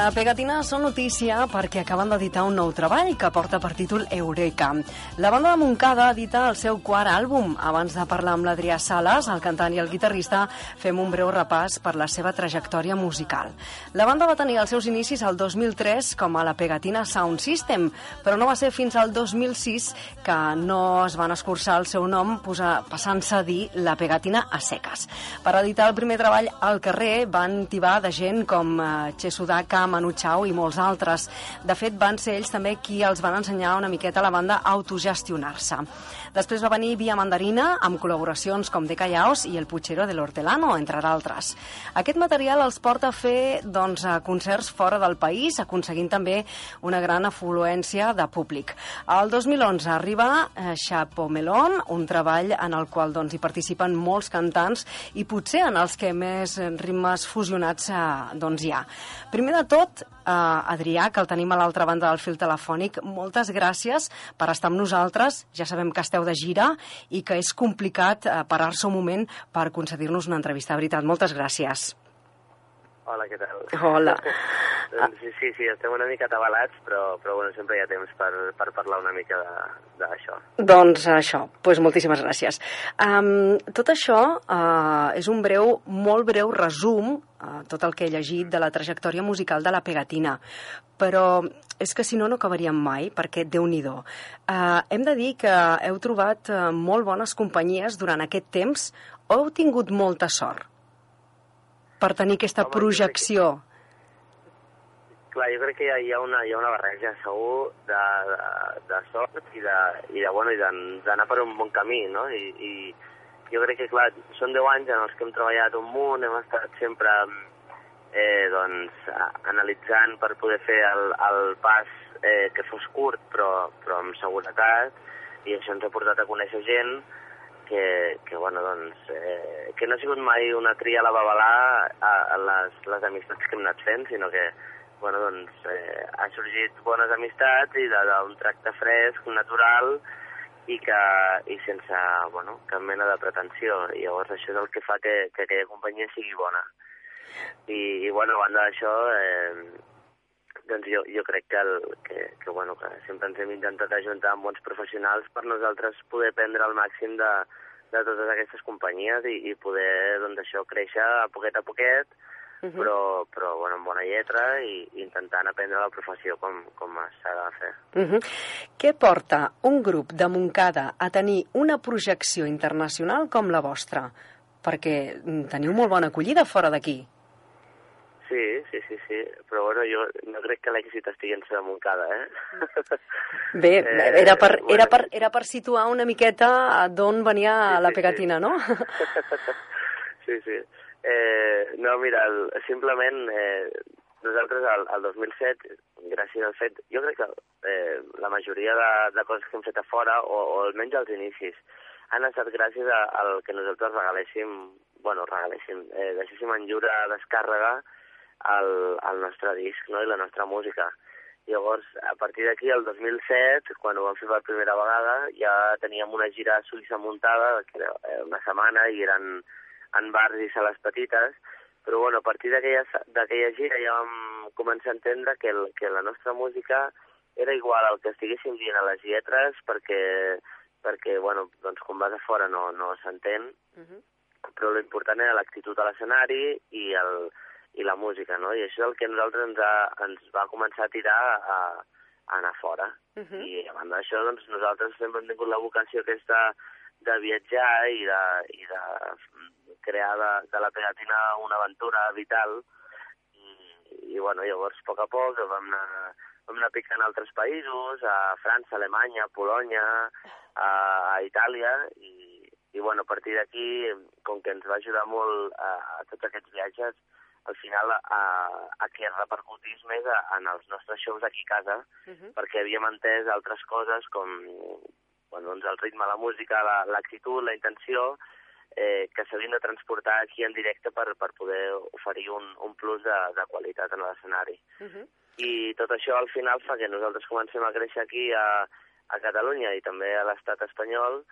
La Pegatina són notícia perquè acaben d'editar un nou treball que porta per títol Eureka. La banda de Montcada edita el seu quart àlbum. Abans de parlar amb l'Adrià Sales, el cantant i el guitarrista, fem un breu repàs per la seva trajectòria musical. La banda va tenir els seus inicis al 2003 com a la Pegatina Sound System, però no va ser fins al 2006 que no es van escurçar el seu nom passant-se a dir la Pegatina a seques. Per editar el primer treball al carrer van tibar de gent com eh, Chesudaka, Manu Chao i molts altres. De fet, van ser ells també qui els van ensenyar una miqueta a la banda a autogestionar-se. Després va venir Via Mandarina, amb col·laboracions com De Callaos i El Puchero de l'Hortelano, entre d'altres. Aquest material els porta a fer doncs, a concerts fora del país, aconseguint també una gran afluència de públic. El 2011 arriba eh, Chapo Melon, un treball en el qual doncs, hi participen molts cantants i potser en els que més ritmes fusionats eh, doncs, hi ha. Primer de tot, eh, Adrià, que el tenim a l'altra banda del fil telefònic, moltes gràcies per estar amb nosaltres. Ja sabem que esteu de gira i que és complicat eh, parar-se un moment per concedir-nos una entrevista. De veritat, moltes gràcies. Hola, què tal? Hola. Doncs, sí, sí, sí, estem una mica atabalats, però, però bueno, sempre hi ha temps per, per parlar una mica d'això. Doncs això, doncs moltíssimes gràcies. Um, tot això uh, és un breu, molt breu resum, uh, tot el que he llegit de la trajectòria musical de la Pegatina, però és que si no, no acabaríem mai, perquè déu nhi uh, Hem de dir que heu trobat uh, molt bones companyies durant aquest temps o heu tingut molta sort? per tenir aquesta Home, projecció? Que... Clar, jo crec que hi ha, hi ha, una, hi ha una barreja, segur, de, de, de sort i de, i de, bueno, d'anar per un bon camí, no? I, i jo crec que, clar, són 10 anys en els que hem treballat un munt, hem estat sempre eh, doncs, analitzant per poder fer el, el pas eh, que fos curt, però, però amb seguretat, i això ens ha portat a conèixer gent, que, que, bueno, doncs, eh, que no ha sigut mai una tria a la babalà a, a les, les amistats que hem anat fent, sinó que bueno, doncs, eh, ha sorgit bones amistats i d'un tracte fresc, natural, i, que, i sense bueno, cap mena de pretensió. I llavors això és el que fa que, que aquella companyia sigui bona. I, i bueno, a banda d'això, eh, doncs jo, jo crec que, el, que, que, bueno, que sempre ens hem intentat ajuntar amb bons professionals per nosaltres poder prendre el màxim de, de totes aquestes companyies i, i poder, doncs, això, créixer a poquet a poquet, uh -huh. però, però bueno, amb bona lletra i, intentant aprendre la professió com, com s'ha de fer. Uh -huh. Què porta un grup de Montcada a tenir una projecció internacional com la vostra? Perquè teniu molt bona acollida fora d'aquí. Sí, sí, sí, sí, però bueno, jo no crec que l'èxit estigui en seva Montcada, eh? Bé, eh, era, per, era, per, era per situar una miqueta d'on venia sí, la pegatina, sí. no? sí, sí. Eh, no, mira, el, simplement eh, nosaltres al, al 2007, gràcies al fet, jo crec que eh, la majoria de, de coses que hem fet a fora, o, o almenys als inicis, han estat gràcies al que nosaltres regaléssim, bueno, regaléssim, eh, deixéssim en lliure descàrrega el, el nostre disc no? i la nostra música. Llavors, a partir d'aquí, el 2007, quan ho vam fer per primera vegada, ja teníem una gira a Suïssa muntada, que era eh, una setmana, i eren en bars i sales petites, però bueno, a partir d'aquella gira ja vam començar a entendre que, el, que la nostra música era igual al que estiguéssim dient a les lletres, perquè, perquè bueno, doncs, quan vas a fora no, no s'entén, uh -huh. però l'important era l'actitud a l'escenari i el, i la música, no? I això és el que a nosaltres ens, ha, ens va començar a tirar a, a anar fora. Uh -huh. I a banda d'això, doncs, nosaltres sempre hem tingut la vocació aquesta de viatjar i de, i de crear de, de la pegatina una aventura vital. I, i bueno, llavors, a poc a poc, vam anar, vam anar picant a altres països, a França, Alemanya, Polònia, a, a Itàlia, i, i bueno, a partir d'aquí, com que ens va ajudar molt a, a tots aquests viatges, al final a, a que repercutís més a, en els nostres shows aquí a casa, uh -huh. perquè havíem entès altres coses com bueno, doncs el ritme, la música, l'actitud, la, la intenció, eh, que s'havien de transportar aquí en directe per, per poder oferir un, un plus de, de qualitat en l'escenari. Uh -huh. I tot això al final fa que nosaltres comencem a créixer aquí a, a Catalunya i també a l'estat espanyol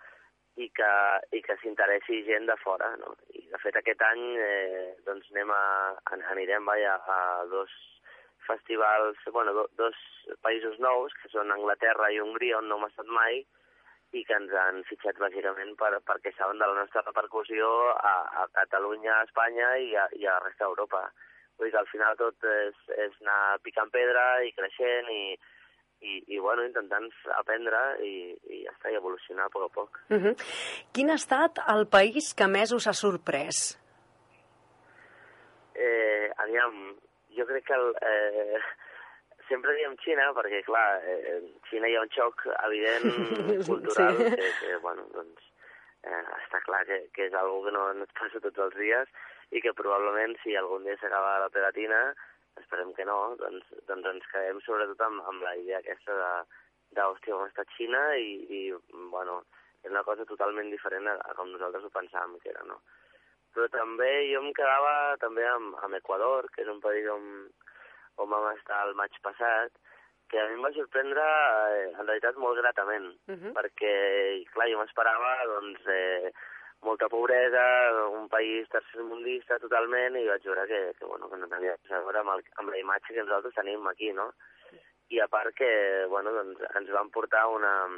i que, i que s'interessi gent de fora, no? I de fet aquest any eh, doncs anem a, anirem vaja, a dos festivals, bueno, do, dos països nous, que són Anglaterra i Hongria, on no hem estat mai, i que ens han fitxat bàsicament per, perquè saben de la nostra repercussió a, a Catalunya, a Espanya i a, i a la resta d'Europa. Vull dir que al final tot és, és anar picant pedra i creixent i, i, i bueno, intentant aprendre i, i ja està, i evolucionar a poc a poc. Uh -huh. Quin ha estat el país que més us ha sorprès? Eh, aviam, jo crec que el, eh, sempre diem Xina perquè, clar, eh, Xina hi ha un xoc evident cultural Sí. que, que, bueno, doncs, eh, està clar que, que és algo que no, no et passa tots els dies i que probablement si algun dia s'acaba la pegatina, esperem que no, doncs, doncs ens quedem sobretot amb, amb la idea aquesta de, de hòstia, com està Xina i, i, bueno, és una cosa totalment diferent a, a com nosaltres ho pensàvem que era, no? Però també jo em quedava també amb, amb Equador, que és un país on, on vam estar el maig passat, que a mi em va sorprendre eh, en realitat molt gratament, Uh -huh. perquè, clar, jo m'esperava, doncs, eh, molta pobresa, un país tercermundista totalment, i vaig veure que, que, bueno, que no tenia res a veure amb, el, amb la imatge que nosaltres tenim aquí, no? I a part que, bueno, doncs, ens van portar una,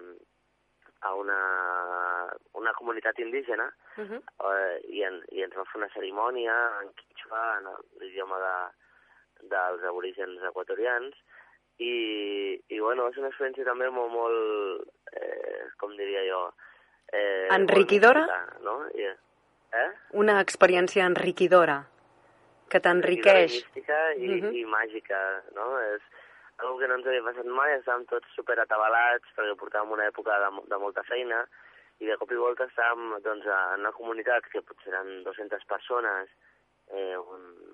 a una, una comunitat indígena Uh -huh. eh, i, en, i ens va fer una cerimònia en quichua, en l'idioma de, dels aborígens equatorians, i, i bueno, és una experiència també molt, molt eh, com diria jo... Eh, molt Enriquidora? mística, no? I, eh? Una experiència enriquidora, que t'enriqueix. mística i, Mhm. i màgica, no? És una que no ens havia passat mai, estàvem tots super atabalats perquè portàvem una època de, de molta feina i de cop i volta estàvem doncs, en una comunitat que potser eren 200 persones, eh, un, re,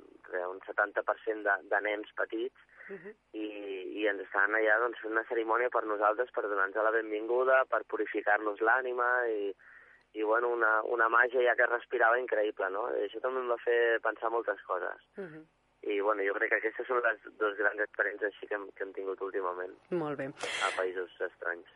un 70% de, de nens petits, Uh -huh. i, i ens estaven allà doncs, fent una cerimònia per nosaltres, per donar-nos la benvinguda, per purificar-nos l'ànima i, i bueno, una, una màgia ja que es respirava increïble, no? I això també em va fer pensar moltes coses. Uh -huh. I bueno, jo crec que aquestes són les dues grans experiències així que hem, que hem tingut últimament Molt bé. a països estranys.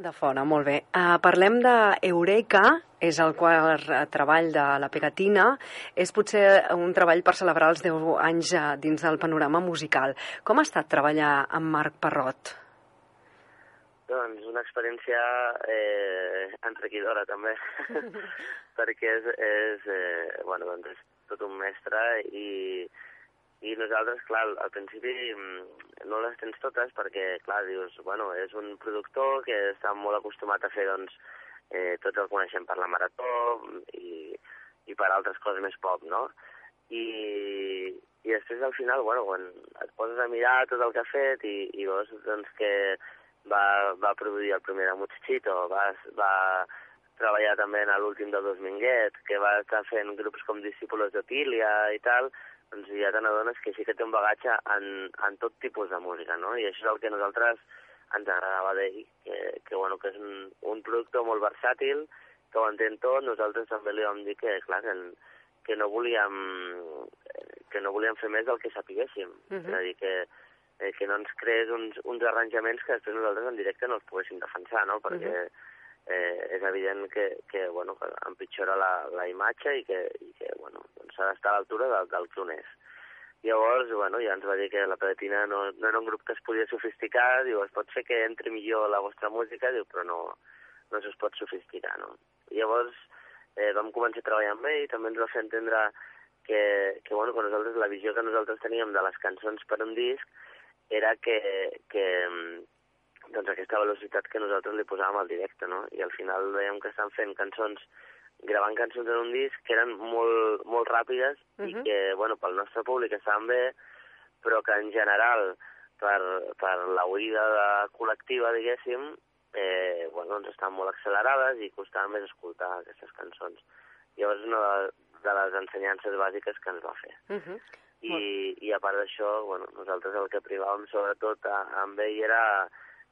De fora, molt bé. Uh, parlem d'Eureka, és el quart eh, treball de la Pegatina. És potser un treball per celebrar els 10 anys eh, dins del panorama musical. Com ha estat treballar amb Marc Parrot? Doncs una experiència eh, enriquidora també, perquè és, és, eh, bueno, doncs és tot un mestre i, i nosaltres, clar, al principi mm, no les tens totes perquè, clar, dius, bueno, és un productor que està molt acostumat a fer, doncs, eh, tots el coneixem per la marató i, i per altres coses més pop, no? I, i després al final, bueno, quan et poses a mirar tot el que ha fet i, i veus doncs, que va, va produir el primer de Muchachito, va, va treballar també en l'últim de Dos Minguet, que va estar fent grups com Discípulos de Pília i tal, doncs ja te n'adones que sí que té un bagatge en, en tot tipus de música, no? I això és el que nosaltres ens agradava d'ell, que, que, bueno, que és un, un productor molt versàtil, que ho entén tot, nosaltres també li vam dir que, clar, que, que no volíem que no volíem fer més del que sapiguéssim. Uh -huh. És a dir, que, eh, que no ens creés uns, uns arranjaments que després nosaltres en directe no els poguéssim defensar, no? Perquè uh -huh. Eh, és evident que, que, bueno, que empitjora la, la imatge i que, i que bueno, doncs s'ha d'estar a l'altura del, del que un és. Llavors, bueno, ja ens va dir que la Pegatina no, no era un grup que es podia sofisticar, diu, es pot fer que entri millor la vostra música, diu, però no, no es pot sofisticar, no? I llavors eh, vam començar a treballar amb ell, també ens va fer entendre que, que, bueno, que nosaltres, la visió que nosaltres teníem de les cançons per un disc era que, que doncs aquesta velocitat que nosaltres li posàvem al directe, no? I al final veiem que estan fent cançons, gravant cançons en un disc que eren molt, molt ràpides uh -huh. i que, bueno, pel nostre públic estaven bé, però que en general, per, per la oïda de col·lectiva, diguéssim, eh, bueno, doncs estan molt accelerades i costava més escoltar aquestes cançons. Llavors, una de, de les ensenyances bàsiques que ens va fer. Uh -huh. I, i a part d'això, bueno, nosaltres el que privàvem sobretot a, amb ell era,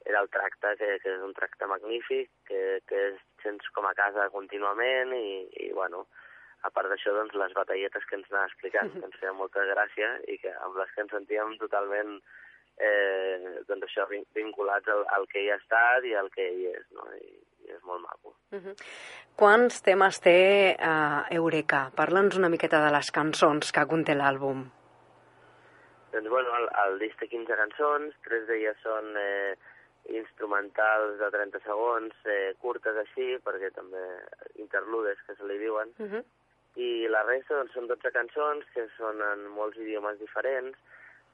era el tracte, que, que és un tracte magnífic, que, que es sents com a casa contínuament i, i bueno, a part d'això, doncs, les batalletes que ens anava explicant, que ens feien molta gràcia i que amb les que ens sentíem totalment eh, doncs això, vinculats al, al que hi ha estat i al que hi és, no? I, i és molt maco. Uh -huh. Quants temes té uh, Eureka? Parla'ns una miqueta de les cançons que conté l'àlbum. Doncs bueno, el, el disc té 15 cançons, tres d'elles són eh, instrumentals de 30 segons, eh, curtes així, perquè també interludes, que se li diuen, Uh -huh. i la resta doncs, són 12 cançons que són en molts idiomes diferents,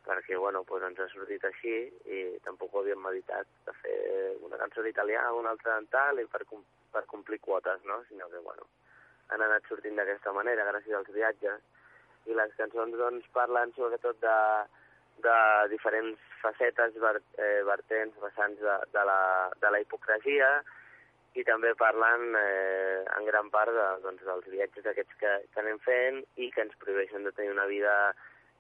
perquè bueno, doncs ens ha sortit així i tampoc ho havíem meditat de fer una cançó d'italià, una altra en tal, i per, com, per complir quotes, no? Sinó que, bueno, han anat sortint d'aquesta manera gràcies als viatges. I les cançons, doncs, parlen sobretot de, de diferents facetes, ver, eh, vertents, vessants de, de, la, de la hipocresia, i també parlen eh, en gran part de, doncs, dels viatges aquests que, que anem fent i que ens prohibeixen de tenir una vida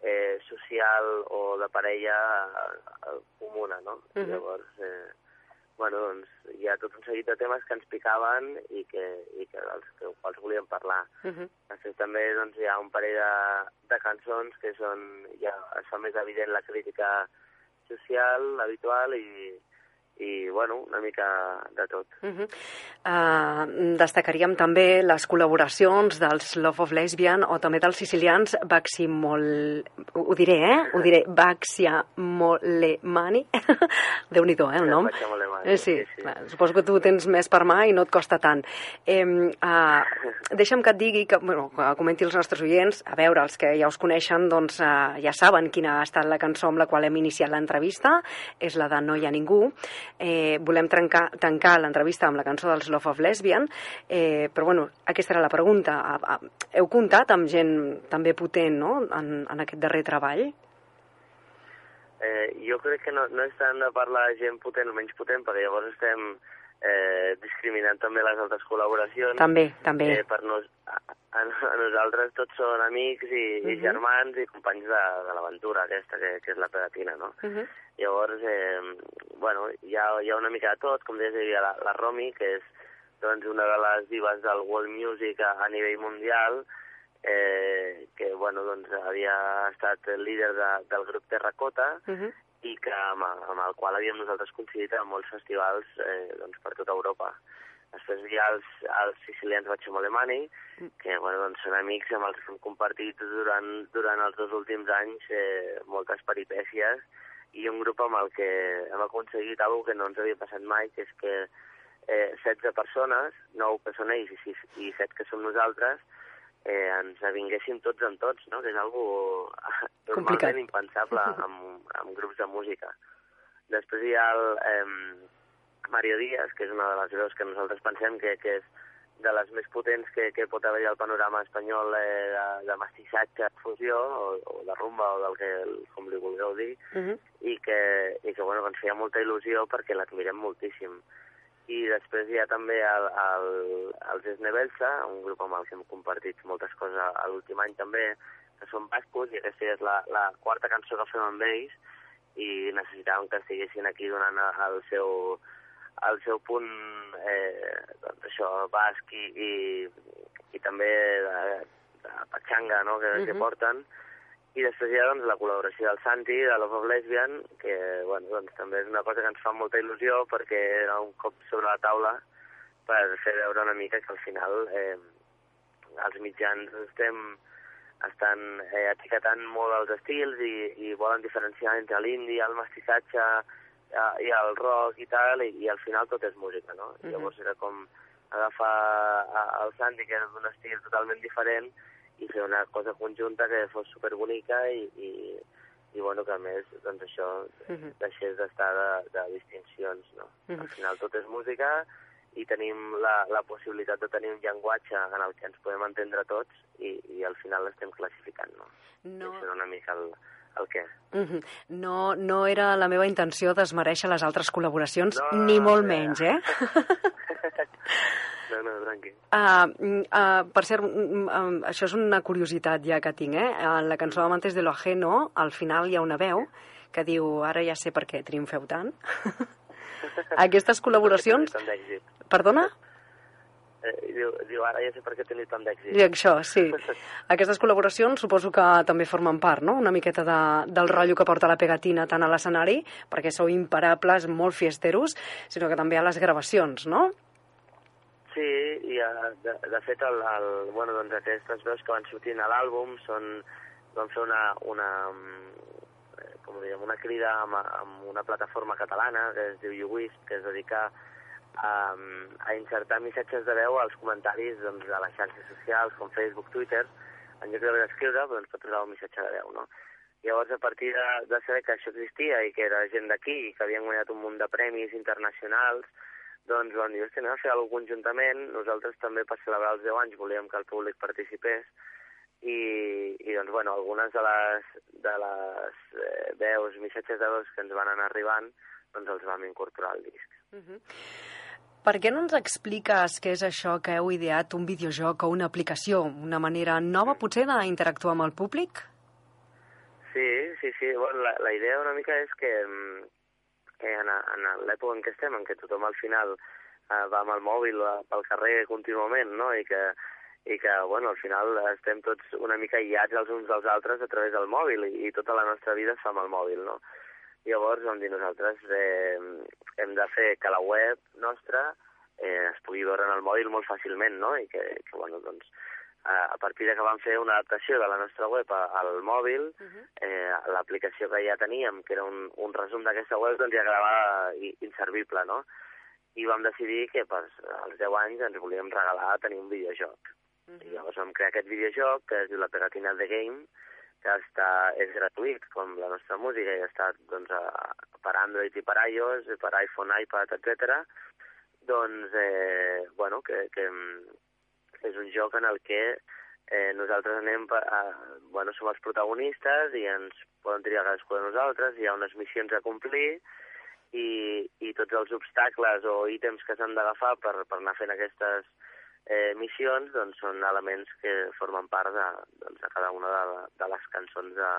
eh, social o de parella eh, comuna, no? Uh -huh. Llavors, eh, bueno, doncs hi ha tot un seguit de temes que ens picaven i que, i que dels que, quals volíem parlar. Uh -huh. Després també doncs, hi ha un parell de, de cançons que són, ja es fa més evident la crítica social habitual i, i bueno, una mica de tot. Uh -huh. uh, destacaríem també les col·laboracions dels Love of Lesbian o també dels sicilians Baximol... Ho, ho diré, eh? Ho diré. Baxiamolemani. Déu-n'hi-do, eh, el nom? Eh, sí, sí, sí. clar, suposo que tu tens més per mà i no et costa tant. Eh, uh, deixa'm que et digui, que, bueno, que comenti als nostres oients, a veure, els que ja us coneixen, doncs uh, ja saben quina ha estat la cançó amb la qual hem iniciat l'entrevista, és la de No hi ha ningú. Eh, volem trencar, tancar l'entrevista amb la cançó dels Love of Lesbian, eh, però bueno, aquesta era la pregunta. Heu comptat amb gent també potent no? en, en aquest darrer treball? Eh, jo crec que no, no és tant de parlar de gent potent o menys potent, perquè llavors estem eh, discriminant també les altres col·laboracions. També, també. Eh, per nos, a, a, a nosaltres tots són amics i, uh -huh. i Mhm. germans i companys de, de l'aventura aquesta, que, que és la pegatina, no? Uh -huh. Llavors, eh, bueno, hi ha, hi ha una mica de tot, com deies, hi la, la Romy, que és doncs, una de les divas del world music a, a nivell mundial, eh, que bueno, doncs, havia estat el líder de, del grup Terracota Uh -huh. I que amb, amb el qual havíem nosaltres coincidit en molts festivals eh, doncs, per tota Europa. Després hi ha els, els sicilians Bachemolemani, que bueno, doncs, són amics amb els que hem compartit durant, durant els dos últims anys eh, moltes peripècies i un grup amb el que hem aconseguit alguna que no ens havia passat mai, que és que eh, 16 persones, 9 que són ells i, 6, i 7 que som nosaltres, eh, ens avinguéssim tots amb tots, no? que és algo normalment impensable amb, amb grups de música. Després hi ha el eh, Mario Díaz, que és una de les veus que nosaltres pensem que, que és de les més potents que, que pot haver-hi al panorama espanyol eh, de, de mestissatge, fusió, o, o de rumba, o del que, com li vulgueu dir, Uh -huh. i que, i que, bueno, ens feia molta il·lusió perquè l'admirem moltíssim. I després hi ha també el, el, els Esnebelsa, un grup amb el que hem compartit moltes coses a, l'últim any també, que són bascos, i aquesta és la, la quarta cançó que fem amb ells, i necessitàvem que estiguessin aquí donant el seu, el seu punt, eh, doncs això, basc i, i, i també de, de patxanga, no?, que, uh -huh. que Mhm. porten, i després hi ha doncs, la col·laboració del Santi, de Love of Lesbian, que bueno, doncs, també és una cosa que ens fa molta il·lusió perquè era un cop sobre la taula per fer veure una mica que al final eh, els mitjans estem estan eh, etiquetant molt els estils i, i volen diferenciar entre l'indi, el mestissatge eh, i el rock i tal, i, i al final tot és música, no? Mhm. Llavors era com agafar a- el Santi, que era d'un estil totalment diferent, i fer una cosa conjunta que fos superbonica i, i, i bueno, que a més, doncs això, Mhm. deixés d'estar de, de distincions, no? Mhm. Al final tot és música i tenim la, la possibilitat de tenir un llenguatge en el que ens podem entendre tots i, i al final l'estem classificant, no? No, Això era una mica el, el què. Mhm. no, no era la meva intenció desmereixer les altres col·laboracions, No, no, ni no, molt ja. menys, eh? No, no, tranqui. Uh, uh, per cert, mm, um, això és una curiositat ja que tinc, eh? En la cançó Amantes de lo ajeno, al final hi ha una veu que diu, ara ja sé per què triomfeu tant. Aquestes col·laboracions... Perdona? Eh, diu, diu, ara ja sé per què teniu tant d'èxit. I això, sí. Aquestes col·laboracions suposo que també formen part, no?, una miqueta de, del rotllo que porta la pegatina tant a l'escenari, perquè sou imparables, molt fiesteros, sinó que també a les gravacions, no? Sí, i uh, de, de fet el, el, bueno, doncs aquestes veus que van sortint a l'àlbum són, van fer una, una, eh, diguem, una crida amb, amb una plataforma catalana que es diu YouWisp, que es dedica a, a insertar missatges de veu als comentaris doncs, de les xarxes socials com Facebook, Twitter, en lloc d'haver d'escriure, doncs pot posar un missatge de veu, no? Llavors, a partir de, de saber que això existia i que era gent d'aquí i que havien guanyat un munt de premis internacionals, doncs vam dir, hòstia, anem a fer alguna conjuntament. Nosaltres també per celebrar els 10 anys volíem que el públic participés i, i doncs, bueno, algunes de les, de les eh, veus, missatges de veus que ens van anar arribant, doncs els vam incorporar al disc. Uh -huh. Per què no ens expliques què és això que heu ideat, un videojoc o una aplicació, una manera nova potser d'interactuar amb el públic? Sí, sí, sí. Bueno, la, la idea una mica és que, mm, que en, en l'època en què estem, en què tothom al final eh, va amb el mòbil pel carrer contínuament, no?, i que, i que, bueno, al final estem tots una mica aïllats els uns dels altres a través del mòbil i, i tota la nostra vida es fa amb el mòbil, no? Llavors vam dir nosaltres eh, hem de fer que la web nostra eh, es pugui veure en el mòbil molt fàcilment, no? I que, que bueno, doncs, a partir de que vam fer una adaptació de la nostra web al mòbil, uh -huh. eh, l'aplicació que ja teníem, que era un, un resum d'aquesta web, doncs ja quedava inservible, no? I vam decidir que per als 10 anys ens volíem regalar tenir un videojoc. Uh -huh. I llavors vam crear aquest videojoc, que es diu La Pegatina de Game, que està, és gratuït, com la nostra música, i està doncs, a, per Android i per iOS, per iPhone, iPad, etc. Doncs, eh, bueno, que, que, és un joc en el que eh, nosaltres anem, a, bueno, som els protagonistes i ens poden triar cadascú de nosaltres, hi ha unes missions a complir i, i tots els obstacles o ítems que s'han d'agafar per, per anar fent aquestes eh, missions doncs són elements que formen part de, doncs, de cada una de, de les cançons de,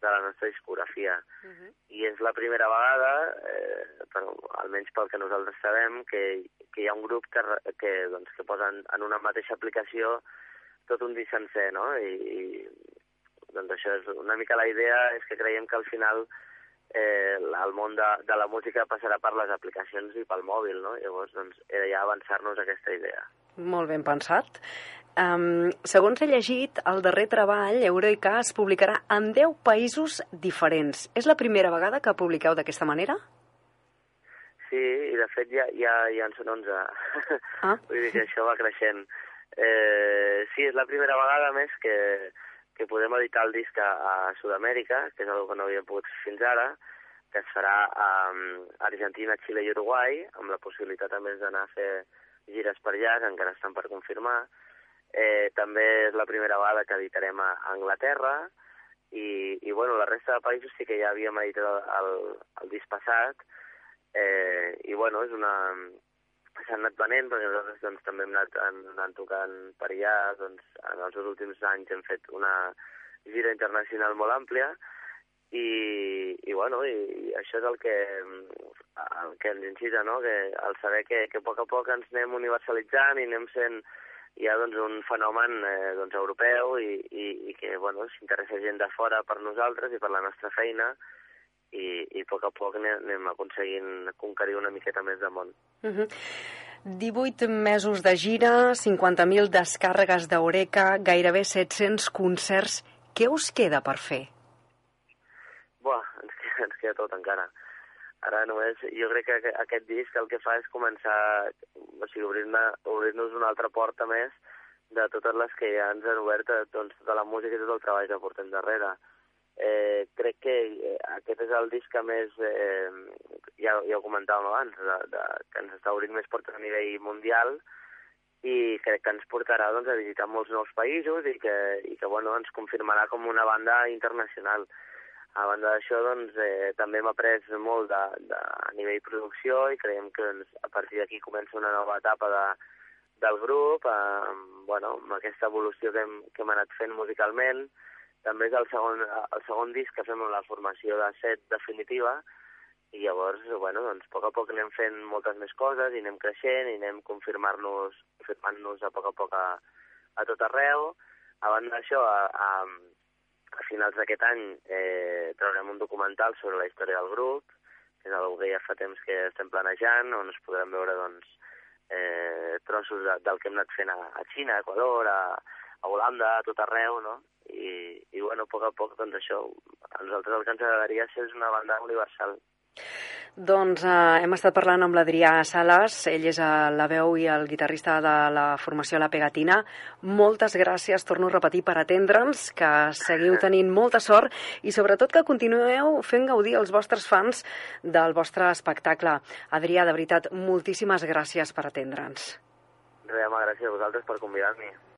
de la nostra discografia. Uh -huh. I és la primera vegada, eh, però, almenys pel que nosaltres sabem, que, que hi ha un grup que, que, doncs, que posa en, en una mateixa aplicació tot un disc sencer, no? I, i doncs això és una mica la idea, és que creiem que al final eh, el món de, de la música passarà per les aplicacions i pel mòbil, no? Llavors, doncs, era ja avançar-nos aquesta idea. Molt ben pensat. Um, segons he llegit, el darrer treball, Eureka, es publicarà en 10 països diferents. És la primera vegada que publiqueu d'aquesta manera? Sí, i de fet ja, ja, ja en són 11. Ah. Vull dir que això va creixent. Eh, sí, és la primera vegada més que, que podem editar el disc a, a Sud-amèrica, que és una que no havíem pogut fer fins ara, que es farà a, a Argentina, Xile i Uruguai, amb la possibilitat a més d'anar a fer gires per allà, encara estan per confirmar, Eh, també és la primera vegada que editarem a Anglaterra. I, i bueno, la resta de països sí que ja havíem editat el, el, el disc passat. Eh, i bueno, és una... s'han anat venent perquè nosaltres doncs, també hem anat, hem anat tocant per allà, doncs en els últims anys hem fet una gira internacional molt àmplia i, i bueno, i, i això és el que, el que ens incita, no? que al saber que, que a poc a poc ens anem universalitzant i anem sent ha doncs, un fenomen eh, doncs, europeu i, i, i que bueno, s'interessa gent de fora per nosaltres i per la nostra feina i, i a poc a poc anem, aconseguint conquerir una miqueta més de món. Uh -huh. 18 mesos de gira, 50.000 descàrregues d'Oreca, gairebé 700 concerts. Què us queda per fer? Queda tot encara. Ara només, jo crec que aquest disc el que fa és començar, o sigui, obrir-nos obrir, una altra porta més de totes les que ja ens han obert doncs, tota la música i tot el treball que portem darrere. Eh, crec que eh, aquest és el disc que més, eh, ja, ja ho comentàvem abans, de, de, que ens està obrint més portes a nivell mundial i crec que ens portarà doncs, a visitar molts nous països i que, i que bueno, ens confirmarà com una banda internacional. A banda d'això, doncs, eh, també hem après molt de, de, a nivell producció i creiem que doncs, a partir d'aquí comença una nova etapa de, del grup, eh, bueno, amb aquesta evolució que hem, que hem anat fent musicalment. També és el segon, el segon disc que fem amb la formació de set definitiva i llavors, bueno, doncs, a poc a poc anem fent moltes més coses i anem creixent i anem confirmant-nos confirmant-nos a poc a poc a, a tot arreu. A banda d'això, a, a, a finals d'aquest any eh, traurem un documental sobre la història del grup, que és una que ja fa temps que estem planejant, on es podran veure doncs, eh, trossos de, del que hem anat fent a, a Xina, a Equador, a, a Holanda, a tot arreu, no? I, i bueno, a poc a poc, doncs això, a nosaltres el que ens agradaria és una banda universal. Doncs eh, hem estat parlant amb l'Adrià Sales, ell és eh, la veu i el guitarrista de la formació La Pegatina. Moltes gràcies, torno a repetir, per atendre'ns, que seguiu tenint molta sort i sobretot que continueu fent gaudir els vostres fans del vostre espectacle. Adrià, de veritat, moltíssimes gràcies per atendre'ns. Res, gràcies a vosaltres per convidar-me.